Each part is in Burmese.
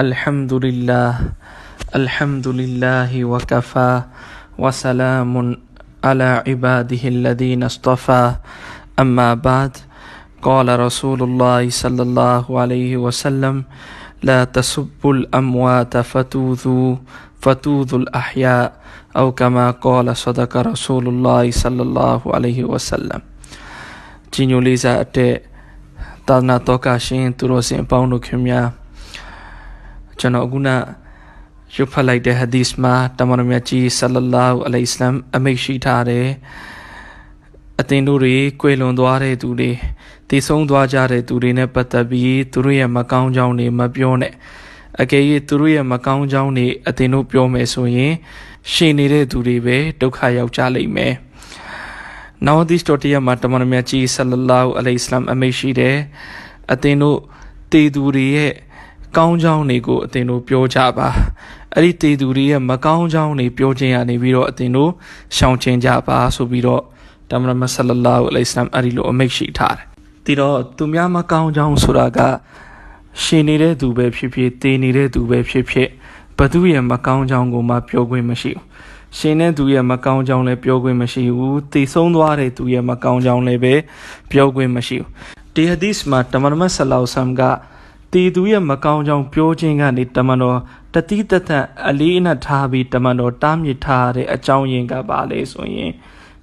الحمد لله الحمد لله وكفى وسلام على عباده الذين اصطفى أما بعد قال رسول الله صلى الله عليه وسلم لا تسبوا الأموات فتوذوا فتوذوا الأحياء أو كما قال صدق رسول الله صلى الله عليه وسلم ကြီးညိုလေးစားတဲ့သာသနာတော်ကရှင်သူတော်စင်အပေါင်းတို့ခင်များ ကျွန်တော်အခုနရုပ်ဖတ်လိုက်တဲ့ hadith မှာတမန်တော်မြတ်ကြီးဆလလာဟူအလိုင်စလမ်အမိန့်ရှိထားတယ်အသင်တို့တွေကိုယ်လွန်သွားတဲ့သူတွေတည်ဆုံးသွားကြတဲ့သူတွေနဲ့ပတ်သက်ပြီးသူတို့ရဲ့မကောင်းကြောင်းတွေမပြောနဲ့အကယ်၍သူတို့ရဲ့မကောင်းကြောင်းတွေအသင်တို့ပြောမယ်ဆိုရင် ရှင်နေတဲ့သူတွေပဲဒုက္ခရောက်ကြလိမ့်မယ်။နောက်ဒီစတော်တရားမှာတမန်တော်မြတ်ကြီးဆလလာဟူအလိုင်စလမ်အမိန့်ရှိတယ်အသင်တို့တည်သူတွေရဲ့ ကောင်းကြောင်းတွေကိုအသင်တို့ပြောကြပါအဲ့ဒီတေသူတွေရဲ့မကောင်းကြောင်းတွေပြောခြင်းရနေပြီးတော့အသင်တို့ရှောင်ကျဉ်ကြပါဆိုပြီးတော့တမန်တော်ဆလလာဟူအလိုင်စလမ်အဲ့ဒီလိုအမိန့်ရှိထားတယ်ဒီတော့သူများမကောင်းကြောင်းဆိုတာကရှင်နေတဲ့သူပဲဖြစ်ဖြစ်တည်နေတဲ့သူပဲဖြစ်ဖြစ်ဘသူရဲ့မကောင်းကြောင်းကိုမှပြောခွင့်မရှိဘူးရှင်တဲ့သူရဲ့မကောင်းကြောင်းလည်းပြောခွင့်မရှိဘူးတည်ဆုံးသွားတဲ့သူရဲ့မကောင်းကြောင်းလည်းပဲပြောခွင့်မရှိဘူးဒီဟဒီစ်မှာတမန်တော်ဆလလာဆမ်က တီသူရဲ့မကောင်းကြောင်ပြောခြင်းကနေတမန်တော်တတိတသက်အလေးအနက်ထားပြီးတမန်တော်တားမြစ်ထားတဲ့အကြောင်းရင်းကပါလေဆိုရင်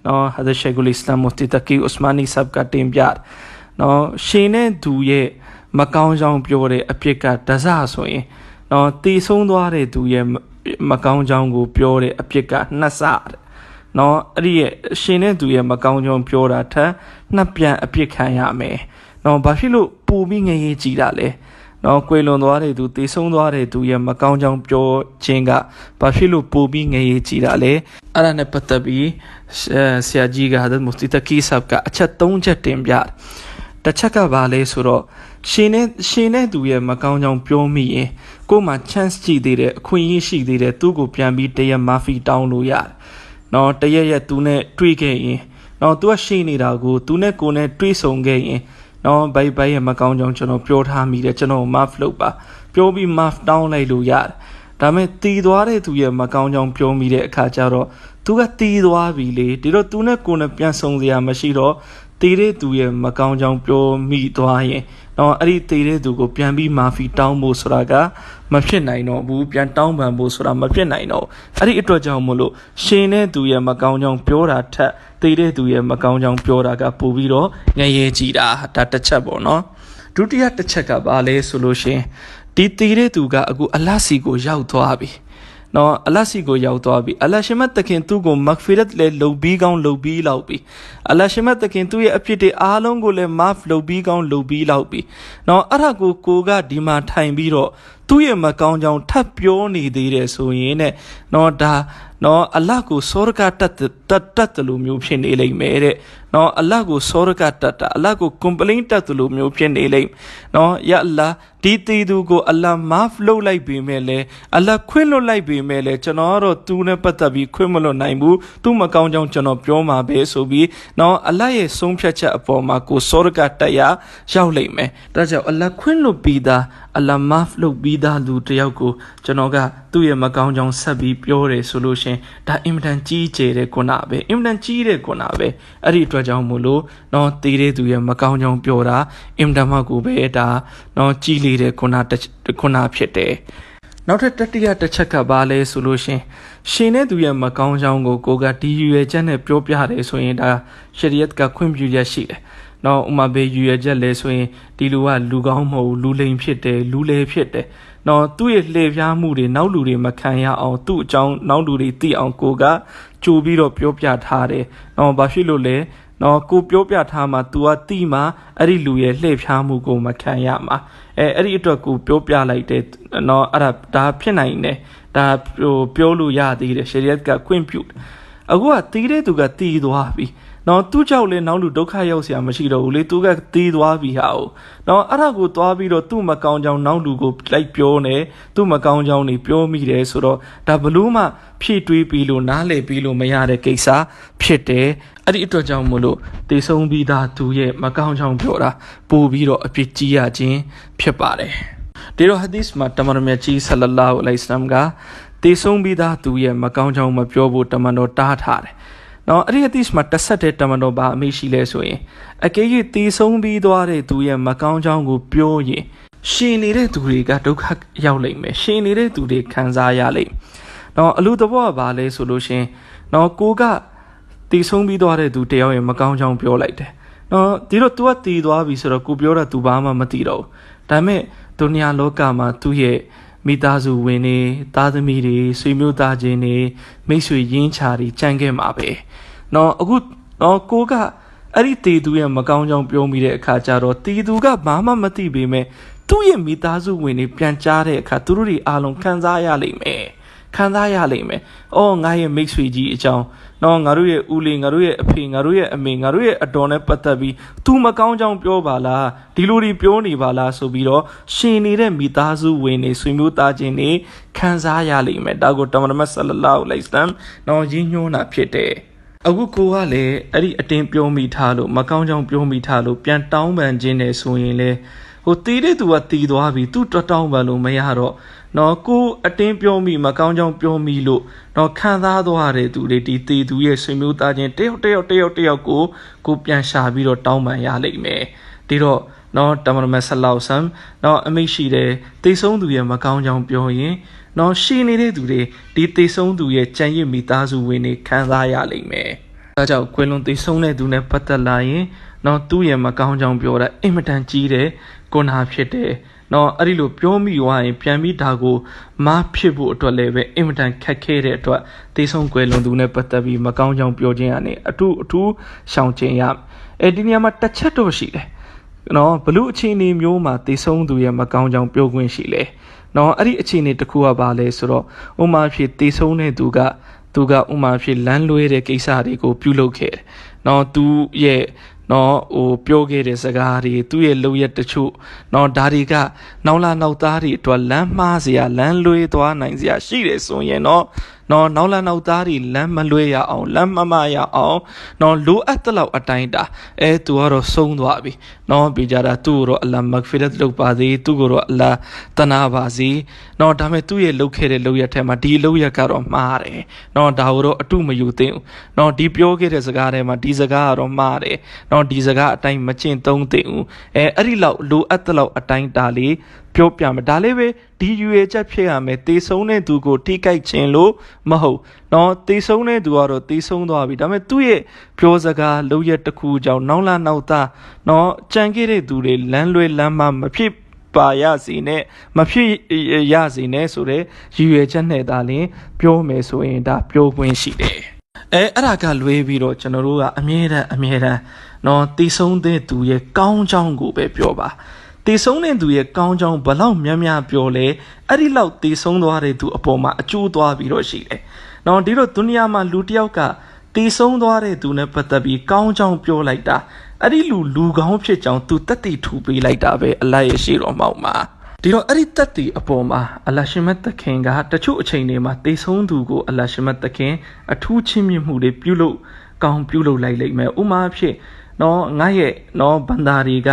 နော်ဟာဇ်ရှေဂူလ်အစ္စလာမ်မူတီတကီဥစမာနီဆပ်ကတင်ပြနော်ရှင်တဲ့သူရဲ့မကောင်းကြောင်ပြောတဲ့အဖြစ်ကဒဇဆိုရင်နော်တည်ဆုံးသွားတဲ့သူရဲ့မကောင်းကြောင်ကိုပြောတဲ့အဖြစ်ကနှစ်ဆတဲ့နော်အဲ့ဒီရဲ့ရှင်တဲ့သူရဲ့မကောင်းကြောင်ပြောတာထက်နှစ်ပြန်အဖြစ်ခံရမယ်နော်ဘာဖြစ်လို့ပူပြီးငရေကြည်တာလဲ နော်ကွေလွန်သွားတဲ့သူတေဆုံးသွားတဲ့သူရဲ့မကောင်းကြောင်ပြောခြင်းကဘာဖြစ်လို့ပူပြီးငရေကြည်တာလဲအဲ့ဒါနဲ့ပတ်သက်ပြီးဆရာကြီးကဟာဒတ်မူစတီတကီဆပ်ကအချက်၃ချက်တင်ပြတစ်ချက်ကဘာလဲဆိုတော့ရှင်နဲ့ရှင်နဲ့သူရဲ့မကောင်းကြောင်ပြောမိရင်ကို့မှာ chance ကြည့်သေးတယ်အခွင့်အရေးရှိသေးတယ်သူ့ကိုပြန်ပြီးတရက်မာဖီတောင်းလို့ရတယ်နော်တရက်ရက်သူနဲ့တွေ့ခဲ့ရင်နော်သူကရှိနေတာကိုသူနဲ့ကိုနဲ့တွေ့ဆုံခဲ့ရင် နော်ဘိုက်ဘိုက်ရဲ့မကောင်းကြောင်ကျွန်တော်ပြောထားမိတယ်ကျွန်တော် muff လုပ်ပါပြောပြီး muff တောင်းလိုက်လို့ရတယ်ဒါမဲ့တီးသွားတဲ့သူရဲ့မကောင်းကြောင်ပြောမိတဲ့အခါကျတော့သူကတီးသွားပြီလေဒီတော့သူနဲ့ကိုနဲ့ပြန်ဆုံစရာမရှိတော့ တီးတဲ့သူရဲ့မကောင်းကြောင်ပြောမိသွားရင်တော့အဲ့ဒီတီးတဲ့သူကိုပြန်ပြီးမာဖီတောင်းဖို့ဆိုတာကမဖြစ်နိုင်တော့ဘူးပြန်တောင်းပန်ဖို့ဆိုတာမဖြစ်နိုင်တော့အဲ့ဒီအတွက်ကြောင့်မလို့ရှင်တဲ့သူရဲ့မကောင်းကြောင်ပြောတာထက်တည်တဲ့သူရဲ့မကောင်းကြောင်ပြောတာကပိုပြီးတော့ငရဲကြည်တာဒါတစ်ချက်ပေါ့နော်ဒုတိယတစ်ချက်ကဘာလဲဆိုလို့ရှင်ဒီတည်တဲ့သူကအခုအလတ်စီကိုရောက်သွားပြီ နော်အလတ်စီကိုရောက်သွားပြီအလရှင်မတ်တခင်သူ့ကိုမဂ်ဖီရတ်လည်းလုံပြီးကောင်းလုံပြီးလောက်ပြီအလရှင်မတ်တခင်သူ့ရဲ့အဖြစ်တွေအားလုံးကိုလည်းမာဖ်လုံပြီးကောင်းလုံပြီးလောက်ပြီနော်အဲ့ဒါကိုကိုကဒီမှာထိုင်ပြီးတော့သူ့ရဲ့မကောင်းကြောင်ထပ်ပြောနေသေးတယ်ဆိုရင်တဲ့နော်ဒါနော်အလတ်ကိုစောရကတတ်တတ်တတ်လို့မျိုးဖြစ်နေလိမ့်မယ်တဲ့နော်အလတ်ကိုစောရကတတ်တာအလတ်ကို complain တတ်လို့မျိုးဖြစ်နေလိမ့်နော်ယအလ္လာဒီတီသူကိုအလ္လာမာဖ်လုပ်လိုက်ပေမဲ့လေအလ္လာခွင့်လွတ်လိုက်ပေမဲ့လေကျွန်တော်ကတော့သူနဲ့ပတ်သက်ပြီးခွင့်မလွတ်နိုင်ဘူးသူမကောင်းကြောင်ကျွန်တော်ပြောမှာပဲဆိုပြီးနော်အလ္လာရဲ့ဆုံးဖြတ်ချက်အပေါ်မှာကိုစောရကတတ်ရရောက်လိမ့်မယ်ဒါကြောင့်အလ္လာခွင့်လွတ်ပြီးသားအလ္လာမာဖ်လုပ်ပြီးသားလူတယောက်ကိုကျွန်တော်ကသူ့ရဲ့မကောင်းကြောင်ဆက်ပြီးပြောတယ်ဆိုလို့ရှင်ဒါအင်မတန်ကြီးကျယ်တဲ့ခုနပဲအင်မတန်ကြီးတဲ့ခုနပဲအဲ့ဒီအတွက်ကြောင့်မို့လို့နော်တည်တဲ့သူရဲ့မကောင်းကြောင်ပြောတာအင်မတန်မှကိုပဲဒါနော်ကြီးလေတဲ့ခုနခုနဖြစ်တယ်နောက်ထပ်တတိယတစ်ချက်ကဘာလဲဆိုလို့ရှင်ရှင်တဲ့သူရဲ့မကောင်းကြောင်ကိုကိုကဒီရွယ်ချက်နဲ့ပြောပြတယ်ဆိုရင်ဒါရှရီယတ်ကခွင့်ပြုရရှိတယ် နော်ဥမာဘေးရွယ်ချက်လဲဆိုရင်ဒီလူကလူကောင်းမဟုတ်လူလိမ်ဖြစ်တယ်လူလေဖြစ်တယ်နော်သူ့ရဲ့လှည့်ဖျားမှုတွေနောက်လူတွေမခံရအောင်သူ့အကြောင်းနောက်လူတွေသိအောင်ကိုကကြိုပြီးတော့ပြောပြထားတယ်နော်ဘာဖြစ်လို့လဲနော်ကိုပြောပြထားမှာ तू ကတိမှာအဲ့ဒီလူရဲ့လှည့်ဖျားမှုကိုမခံရမှာအဲအဲ့ဒီအတွက်ကိုပြောပြလိုက်တယ်နော်အဲ့ဒါဒါဖြစ်နိုင်တယ်ဒါဟိုပြောလို့ရသေးတယ်ရှရီယတ်ကခွင့်ပြုအခုကတီးတဲ့သူကတီးသွားပြီ နော်သူ့ကြောင့်လည်းနောက်လူဒုက္ခရောက်စရာမရှိတော့ဘူးလေသူကသေးသွားပြီဟာကိုနော်အဲ့ဒါကိုသွားပြီးတော့သူ့မကောင်းကြောင်နောက်လူကိုလိုက်ပြောနေသူ့မကောင်းကြောင်နေပြောမိတယ်ဆိုတော့ဒါဘလို့မှဖြည့်တွေးပြီးလို့နားလည်ပြီးလို့မရတဲ့ကိစ္စဖြစ်တယ်အဲ့ဒီအတွက်ကြောင့်မို့လို့တေဆုံးပြီးသားသူရဲ့မကောင်းကြောင်ပြောတာပို့ပြီးတော့အပြစ်ကြီးရခြင်းဖြစ်ပါတယ်ဒီလိုဟာဒီသ်မှာတမန်တော်မြတ်ကြီးဆလလာဟူအလိုင်စလမ်ကတေဆုံးပြီးသားသူရဲ့မကောင်းကြောင်မပြောဖို့တမန်တော်တားထားတယ် နော်အဲ့ဒီ hadith မှာတစ်ဆက်တဲ့တမန်တော်ဘာအမိရှိလဲဆိုရင်အကယ်၍တည်ဆုံးပြီးသွားတဲ့သူရဲ့မကောင်းကြောင်းကိုပြောရင်ရှင်နေတဲ့သူတွေကဒုက္ခရောက်လိမ့်မယ်ရှင်နေတဲ့သူတွေခံစားရလိမ့်နော်အလူတဘောကဘာလဲဆိုလို့ရှင်နော်ကိုကတည်ဆုံးပြီးသွားတဲ့သူတယောက်ရဲ့မကောင်းကြောင်းပြောလိုက်တယ်နော်ဒီတော့ तू ကတည်သွားပြီဆိုတော့ကိုပြောတာ तू ဘာမှမသိတော့ဘူးဒါပေမဲ့ဒုနီယာလောကမှာသူ့ရဲ့ မိသားစုဝင်တွေသားသမီးတွေဆွေမျိုးသားချင်းတွေမိတ်ဆွေရင်းချာတွေကြံခဲ့မှာပဲ။နော်အခုနော်ကိုကအဲ့ဒီတေသူရဲ့မကောင်းကြောင်ပြောမိတဲ့အခါကျတော့တေသူကဘာမှမသိပေမဲ့သူ့ရဲ့မိသားစုဝင်တွေပြန်ကြားတဲ့အခါသူတို့တွေအားလုံးခံစားရလိမ့်မယ်။ ခံစားရလိမ့်မယ်။အော်ငါရဲ့မိတ်ဆွေကြီးအကြောင်းနော်ငါတို့ရဲ့ဦးလေးငါတို့ရဲ့အဖေငါတို့ရဲ့အမေငါတို့ရဲ့အတော်နဲ့ပတ်သက်ပြီး तू မကောင်းကြောင်ပြောပါလားဒီလိုတွေပြောနေပါလားဆိုပြီးတော့ရှင်နေတဲ့မိသားစုဝင်တွေဆွေမျိုးသားချင်းတွေခံစားရလိမ့်မယ်ဒါကိုတမန်တော်ဆလလောလိစလမ်နော်ရင်းညွှန်းတာဖြစ်တယ်အခုကိုကလည်းအဲ့ဒီအတင်းပြောမိထားလို့မကောင်းကြောင်ပြောမိထားလို့ပြန်တောင်းပန်ခြင်းနဲ့ဆိုရင်လေ ဟိုတီးတဲ့သူကတီးသွားပြီသူတတောင်းပန်လို့မရတော့နော်ကိုအတင်းပြောမိမကောင်းကြောင်ပြောမိလို့နော်ခံစားသွားတဲ့သူတွေဒီတေသူရဲ့ဆွေမျိုးသားချင်းတယောက်တယောက်တယောက်တယောက်ကိုကိုပြန်ရှာပြီးတော့တောင်းပန်ရလိမ့်မယ်ဒီတော့နော်တမန်တော်ဆလောက်ဆမ်နော်အမိတ်ရှိတယ်တေဆုံးသူရဲ့မကောင်းကြောင်ပြောရင်နော်ရှိနေတဲ့သူတွေဒီတေဆုံးသူရဲ့ကြံရစ်မိသားစုဝင်တွေခံစားရလိမ့်မယ်ဒါကြောင့်ကွယ်လွန်တေဆုံးတဲ့သူနဲ့ပတ်သက်လာရင်နော်သူ့ရဲ့မကောင်းကြောင်ပြောတာအင်မတန်ကြီးတယ် ကိုနာဖြစ်တယ်နော်အဲ့ဒီလိုပြောမိသွားရင်ပြန်ပြီးဒါကိုမဖြစ်ဖို့အတွက်လည်းပဲအင်မတန်ခက်ခဲတဲ့အတွက်တေဆုံးကွယ်လွန်သူနဲ့ပတ်သက်ပြီးမကောင်းကြောင်ပြောခြင်းရနေအထူးအထူးရှောင်ခြင်းရအဲဒီနေရာမှာတစ်ချက်တော့ရှိတယ်နော်ဘလို့အခြေအနေမျိုးမှာတေဆုံးသူရဲ့မကောင်းကြောင်ပြောခွင့်ရှိလဲနော်အဲ့ဒီအခြေအနေတစ်ခုကဘာလဲဆိုတော့ဥမာဖြစ်တေဆုံးတဲ့သူကသူကဥမာဖြစ်လမ်းလွဲတဲ့ကိစ္စတွေကိုပြုလုပ်ခဲ့တယ်။နော်သူရဲ့ နော်ဟိုပြောခဲ့တဲ့စကားတွေသူ့ရဲ့လုပ်ရက်တချို့နော်ဒါတွေကနောက်လာနောက်သားတွေအတွက်လမ်းမှားစရာလမ်းလွဲသွားနိုင်စရာရှိတယ်ဆိုရင်နော်နော်နောက်လာနောက်သားတွေလမ်းမလွဲရအောင်လမ်းမမရအောင်နော်လိုအပ်တဲ့လောက်အတိုင်းတာအဲသူကတော့ဆုံးသွားပြီနော်ပြီးကြတာသူ့ကိုတော့အလ္လာဟ်မဂ်ဖီရတ်လုပ်ပါစေသူ့ကိုတော့အလ္လာဟ်တနာပါစေနော်ဒါပေမဲ့သူ့ရဲ့လုပ်ခဲ့တဲ့လုပ်ရက်ထဲမှာဒီလုပ်ရက်ကတော့မှားတယ်နော်ဒါကိုတော့အတုမယူသင့်ဘူးနော်ဒီပြောခဲ့တဲ့စကားထဲမှာဒီစကားကတော့မှားတယ်နော်ဒီစကားအတိုင်းမကျင့်သုံးသင့်ဘူးအဲအဲ့ဒီလောက်လိုအပ်တဲ့လောက်အတိုင်းတာလေး ပြောပြမယ်ဒါလေးပဲဒီယူရချက်ဖြစ်ရမယ်တေဆုံးတဲ့သူကိုထိခိုက်ခြင်းလို့မဟုတ်เนาะတေဆုံးတဲ့သူကတော့တေဆုံးသွားပြီဒါပေမဲ့သူ့ရဲ့ပြောစကားလုပ်ရက်တစ်ခုကြောင့်နောက်လာနောက်သားเนาะကြံခဲ့တဲ့သူတွေလမ်းလွဲလမ်းမမဖြစ်ပါရစီနဲ့မဖြစ်ရစီနဲ့ဆိုတဲ့ရည်ရွယ်ချက်နဲ့ဒါလင်းပြောမယ်ဆိုရင်ဒါပြောခွင့်ရှိတယ်အဲအဲ့ဒါကလွဲပြီးတော့ကျွန်တော်တို့ကအမြဲတမ်းအမြဲတမ်းเนาะတည်ဆုံးတဲ့သူရဲ့ကောင်းချောင်းကိုပဲပြောပါ တည်ဆုံးတဲ့သူရဲ့ကောင်းချောင်းဘလောက်များများပြောလဲအဲ့ဒီလောက်တည်ဆုံးသွားတဲ့သူအပေါ်မှာအကျိုးသွားပြီးတော့ရှိတယ်။နော်ဒီတော့ဒုနီယာမှာလူတစ်ယောက်ကတည်ဆုံးသွားတဲ့သူနဲ့ပတ်သက်ပြီးကောင်းချောင်းပြောလိုက်တာအဲ့ဒီလူလူကောင်းဖြစ်ကြောင်းသူတက်တည်ထူပေးလိုက်တာပဲအလိုက်ရရှိတော်မောက်မှာဒီတော့အဲ့ဒီတက်တီအပေါ်မှာအလရှင်မတ်သခင်ကတချို့အချိန်တွေမှာတေဆုံးသူကိုအလရှင်မတ်သခင်အထူးချင်းမြတ်မှုတွေပြုလုပ်ကောင်းပြုလုပ်လိုက်လိမ့်မယ်ဥမာဖြစ်နော်ငါရဲ့နော်ဘန္တာတွေက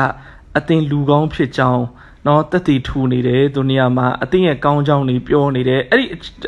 အတင်လူကောင်းဖြစ်ကြောင်းနော်တက်တီထူနေတယ်သူနေရာမှာအတင်းရဲ့ကောင်းကြောင်းတွေပြောနေတယ်အဲ့ဒီ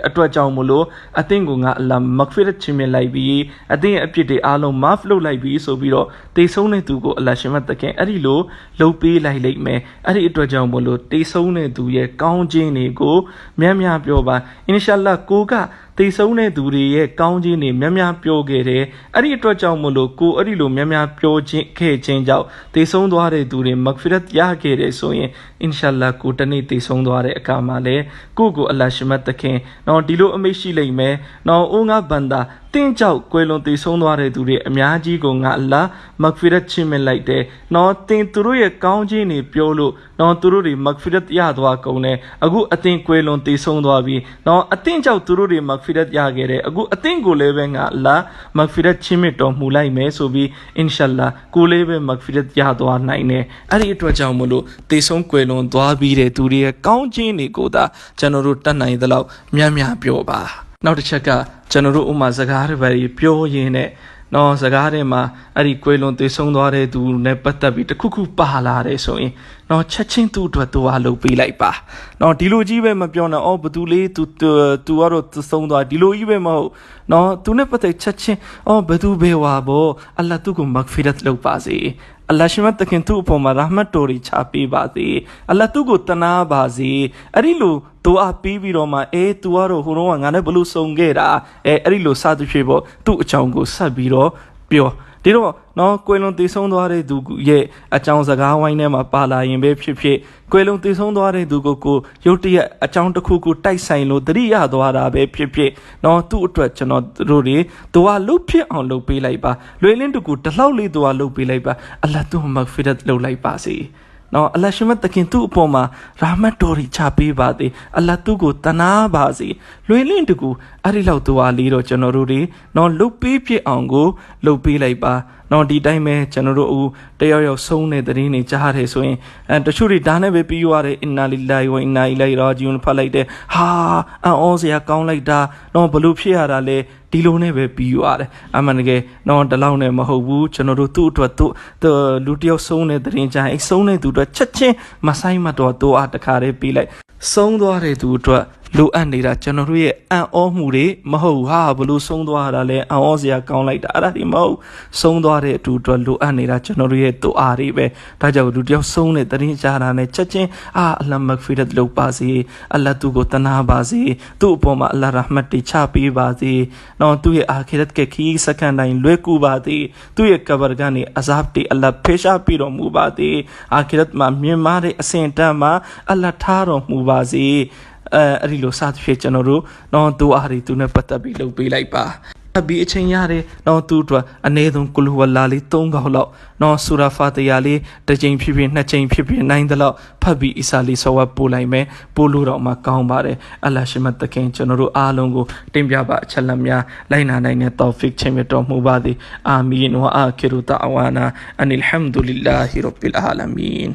အတွက်ကြောင့်မလို့အတင်းကငါအလာမက်ဖီရတ်ချင်မြလိုက်ပြီးအတင်းရဲ့အပြစ်တွေအားလုံးမဖလုပ်လိုက်ပြီးဆိုပြီးတော့တေဆုံးတဲ့သူကိုအလာရှင်မတ်တခင်အဲ့ဒီလိုလှုပ်ပေးလိုက်လိမ့်မယ်အဲ့ဒီအတွက်ကြောင့်မလို့တေဆုံးတဲ့သူရဲ့ကောင်းခြင်းတွေကိုများများပြောပါအင်ရှာလာကိုကသိဆုံးတဲ့သူတွေရဲ့ကောင်းခြင်းတွေများများပြောခဲ့တယ်အဲ့ဒီအတွက်ကြောင့်မလို့ကိုအဲ့ဒီလိုများများပြောခြင်းခဲ့ခြင်းကြောင့်သိဆုံးသွားတဲ့သူတွေမဂ်ဖီရတ်ရခဲ့တယ်ဆိုရင်အင်ရှာလာကိုတနေ့သိဆုံးသွားတဲ့အခါမှာလည်းကိုကိုအလရှမတ်တခင်နော်ဒီလိုအမိတ်ရှိလိမ့်မယ်နော်အိုးငါဘန္တာ တင်းကြောက်ကွယ်လွန်တည်ဆုံးသွားတဲ့သူတွေအများကြီးကိုငါအလာမဂ်ဖီရတ်ချင်မဲ့လိုက်တယ်။နော်တင်းသူတို့ရဲ့ကောင်းခြင်းတွေပြောလို့နော်သူတို့တွေမဂ်ဖီရတ်ရသွားကုန်တယ်။အခုအတင်းကွယ်လွန်တည်ဆုံးသွားပြီ။နော်အတင်းကြောက်သူတို့တွေမဂ်ဖီရတ်ရခဲ့တယ်။အခုအတင်းကိုလည်းပဲငါအလာမဂ်ဖီရတ်ချင်မဲ့တော်မူလိုက်မယ်ဆိုပြီးအင်ရှာလာကိုလည်းပဲမဂ်ဖီရတ်ရသွားနိုင်တယ်။အဲ့ဒီအတွက်ကြောင့်မလို့တည်ဆုံးကွယ်လွန်သွားပြီးတဲ့သူတွေရဲ့ကောင်းခြင်းတွေကိုသာကျွန်တော်တို့တတ်နိုင်သလောက်များများပြောပါ။ နောက်တစ်ချက်ကကျွန်တော်တို့ဥမာစကားတွေပဲပြောရင်းနဲ့နော်စကားထဲမှာအဲ့ဒီကွေလွန်သေဆုံးသွားတဲ့သူနဲ့ပတ်သက်ပြီးတခုခုပါလာတယ်ဆိုရင်နော်ချက်ချင်းသူ့အတွက်သူအားလုပ်ပေးလိုက်ပါနော်ဒီလိုကြီးပဲမပြောနဲ့အော်ဘသူလေးသူသူကတော့သူဆုံးသွားဒီလိုကြီးပဲမဟုတ်နော်သူနဲ့ပတ်သက်ချက်ချင်းအော်ဘသူဘေဝါဘောအလ္လာဟ်သူ့ကိုမဂ်ဖီရတ်လုပ်ပါစေ အလ္လာဟ်ရှင်မတခင်သူ့အပေါ်မှာရာဟမတ်တော်ကြီးချပေးပါစေအလ္လာဟ်သူ့ကိုတနာပါစေအဲ့ဒီလိုသူအပြီးပြီးတော့မှအေး तू ကတော့ဟိုတော့ကငါနဲ့ဘလို့စုံခဲ့တာအဲအဲ့ဒီလိုစသဖြင့်ပေါ့သူ့အကြောင်းကိုဆက်ပြီးတော့ပြော ဒီတော့နော်ကွယ်လွန်တည်ဆုံးသွားတဲ့သူရဲ့အကြောင်းစကားဝိုင်းထဲမှာပါလာရင်ပဲဖြစ်ဖြစ်ကွယ်လွန်တည်ဆုံးသွားတဲ့သူကိုကိုရုတ်တရက်အကြောင်းတစ်ခုခုတိုက်ဆိုင်လို့တတိယသွားတာပဲဖြစ်ဖြစ်နော်သူ့အတွက်ကျွန်တော်တို့တွေသူကလှုပ်ဖြစ်အောင်လုပ်ပေးလိုက်ပါလွေလင်းတကူတလောက်လေးသူကလှုပ်ပေးလိုက်ပါအလ္လာဟ်သူ့မဂ်ဖီရတ်လုပ်လိုက်ပါစေ နော်အလ္လာဟ်ရှင်မတခင်သူ့အပေါ်မှာရာမတ်တော်ရီချပေးပါသေးအလ္လာဟ်သူ့ကိုတနာပါစေလွေလင့်တကူအဲ့ဒီလောက်သူအားလေးတော့ကျွန်တော်တို့တွေနော်လှုပ်ပေးဖြစ်အောင်ကိုလှုပ်ပေးလိုက်ပါ နော်ဒီတိုင်းပဲကျွန်တော်တို့အခုတယောက်ယောက်ဆုံးတဲ့သတင်းတွေကြားရတယ်ဆိုရင်အဲတချို့တွေဒါနဲ့ပဲပြီးရတယ်အင်နာလီလာဝအင်နာအီလိုက်ရာဂျီွန်ဖတ်လိုက်တဲ့ဟာအံ့ဩစရာကောင်းလိုက်တာနော်ဘလို့ဖြစ်ရတာလဲဒီလိုနဲ့ပဲပြီးရတယ်အမှန်တကယ်တော့တလောက်နဲ့မဟုတ်ဘူးကျွန်တော်တို့သူ့အတွက်သူ့လူတယောက်ဆုံးတဲ့သတင်းကြိုင်အဲဆုံးတဲ့သူအတွက်ချက်ချင်းမဆိုင်မတော်တော့အားတခါတည်းပြီးလိုက်ဆုံးသွားတဲ့သူအတွက် လိုအပ်နေတာကျွန်တော်တို့ရဲ့အံ့ဩမှုတွေမဟုတ်ဟာဘလို့ဆုံးသွားတာလဲအံ့ဩစရာကောင်းလိုက်တာအဲ့ဒါဒီမဟုတ်ဆုံးသွားတဲ့အတူအတွက်လိုအပ်နေတာကျွန်တော်တို့ရဲ့တူအားတွေပဲဒါကြောင့်လူတယောက်ဆုံးတဲ့တရင်ကြားတာနဲ့ချက်ချင်းအာအလ္လာမဂ်ဖီရတ်လုပ်ပါစေအလ္လာသူကိုတနာပါစေသူ့အပေါ်မှာအလ္လာရဟမတ်တွေချပေးပါစေနော်သူ့ရဲ့အာခိရတ်ကခီးစကန်တိုင်းလွဲကူပါစေသူ့ရဲ့ကဘာကနေအဇာဘ်တွေအလ္လာဖေရှားပြီးတော်မူပါစေအာခိရတ်မှာမြင်မာတဲ့အစဉ်တန်းမှာအလ္လာထားတော်မူပါစေ အဲအဲ့ဒီလိုစသဖြင့်ကျွန်တော်တို့တော့သူအားတွေသူနဲ့ပတ်သက်ပြီးလုပ်ပေးလိုက်ပါအဘီအချိန်ရတယ်တော့သူတို့အနည်းဆုံးကုလဝလာလေး၃ခေါက်လောက်နော်ဆူရာဖာတယာလေးတစ်ချိန်ဖြစ်ဖြစ်နှစ်ချိန်ဖြစ်ဖြစ်နိုင်သလောက်ဖတ်ပြီးအီစာလီဆောဝတ်ပို့လိုက်မယ်ပို့လို့တော့မှကောင်းပါတယ်အလ္လာရှိမတ်တခင်ကျွန်တော်တို့အားလုံးကိုတင်ပြပါအချက်လက်များလိုက်နာနိုင်တဲ့တောဖစ်ချင်းမြတ်တော်မူပါသည်အာမင်ဝအာခိရူတအဝါနာအန်အလ်ဟမ်ဒူလ illah ရဘ်ဘီလ်အာလမင်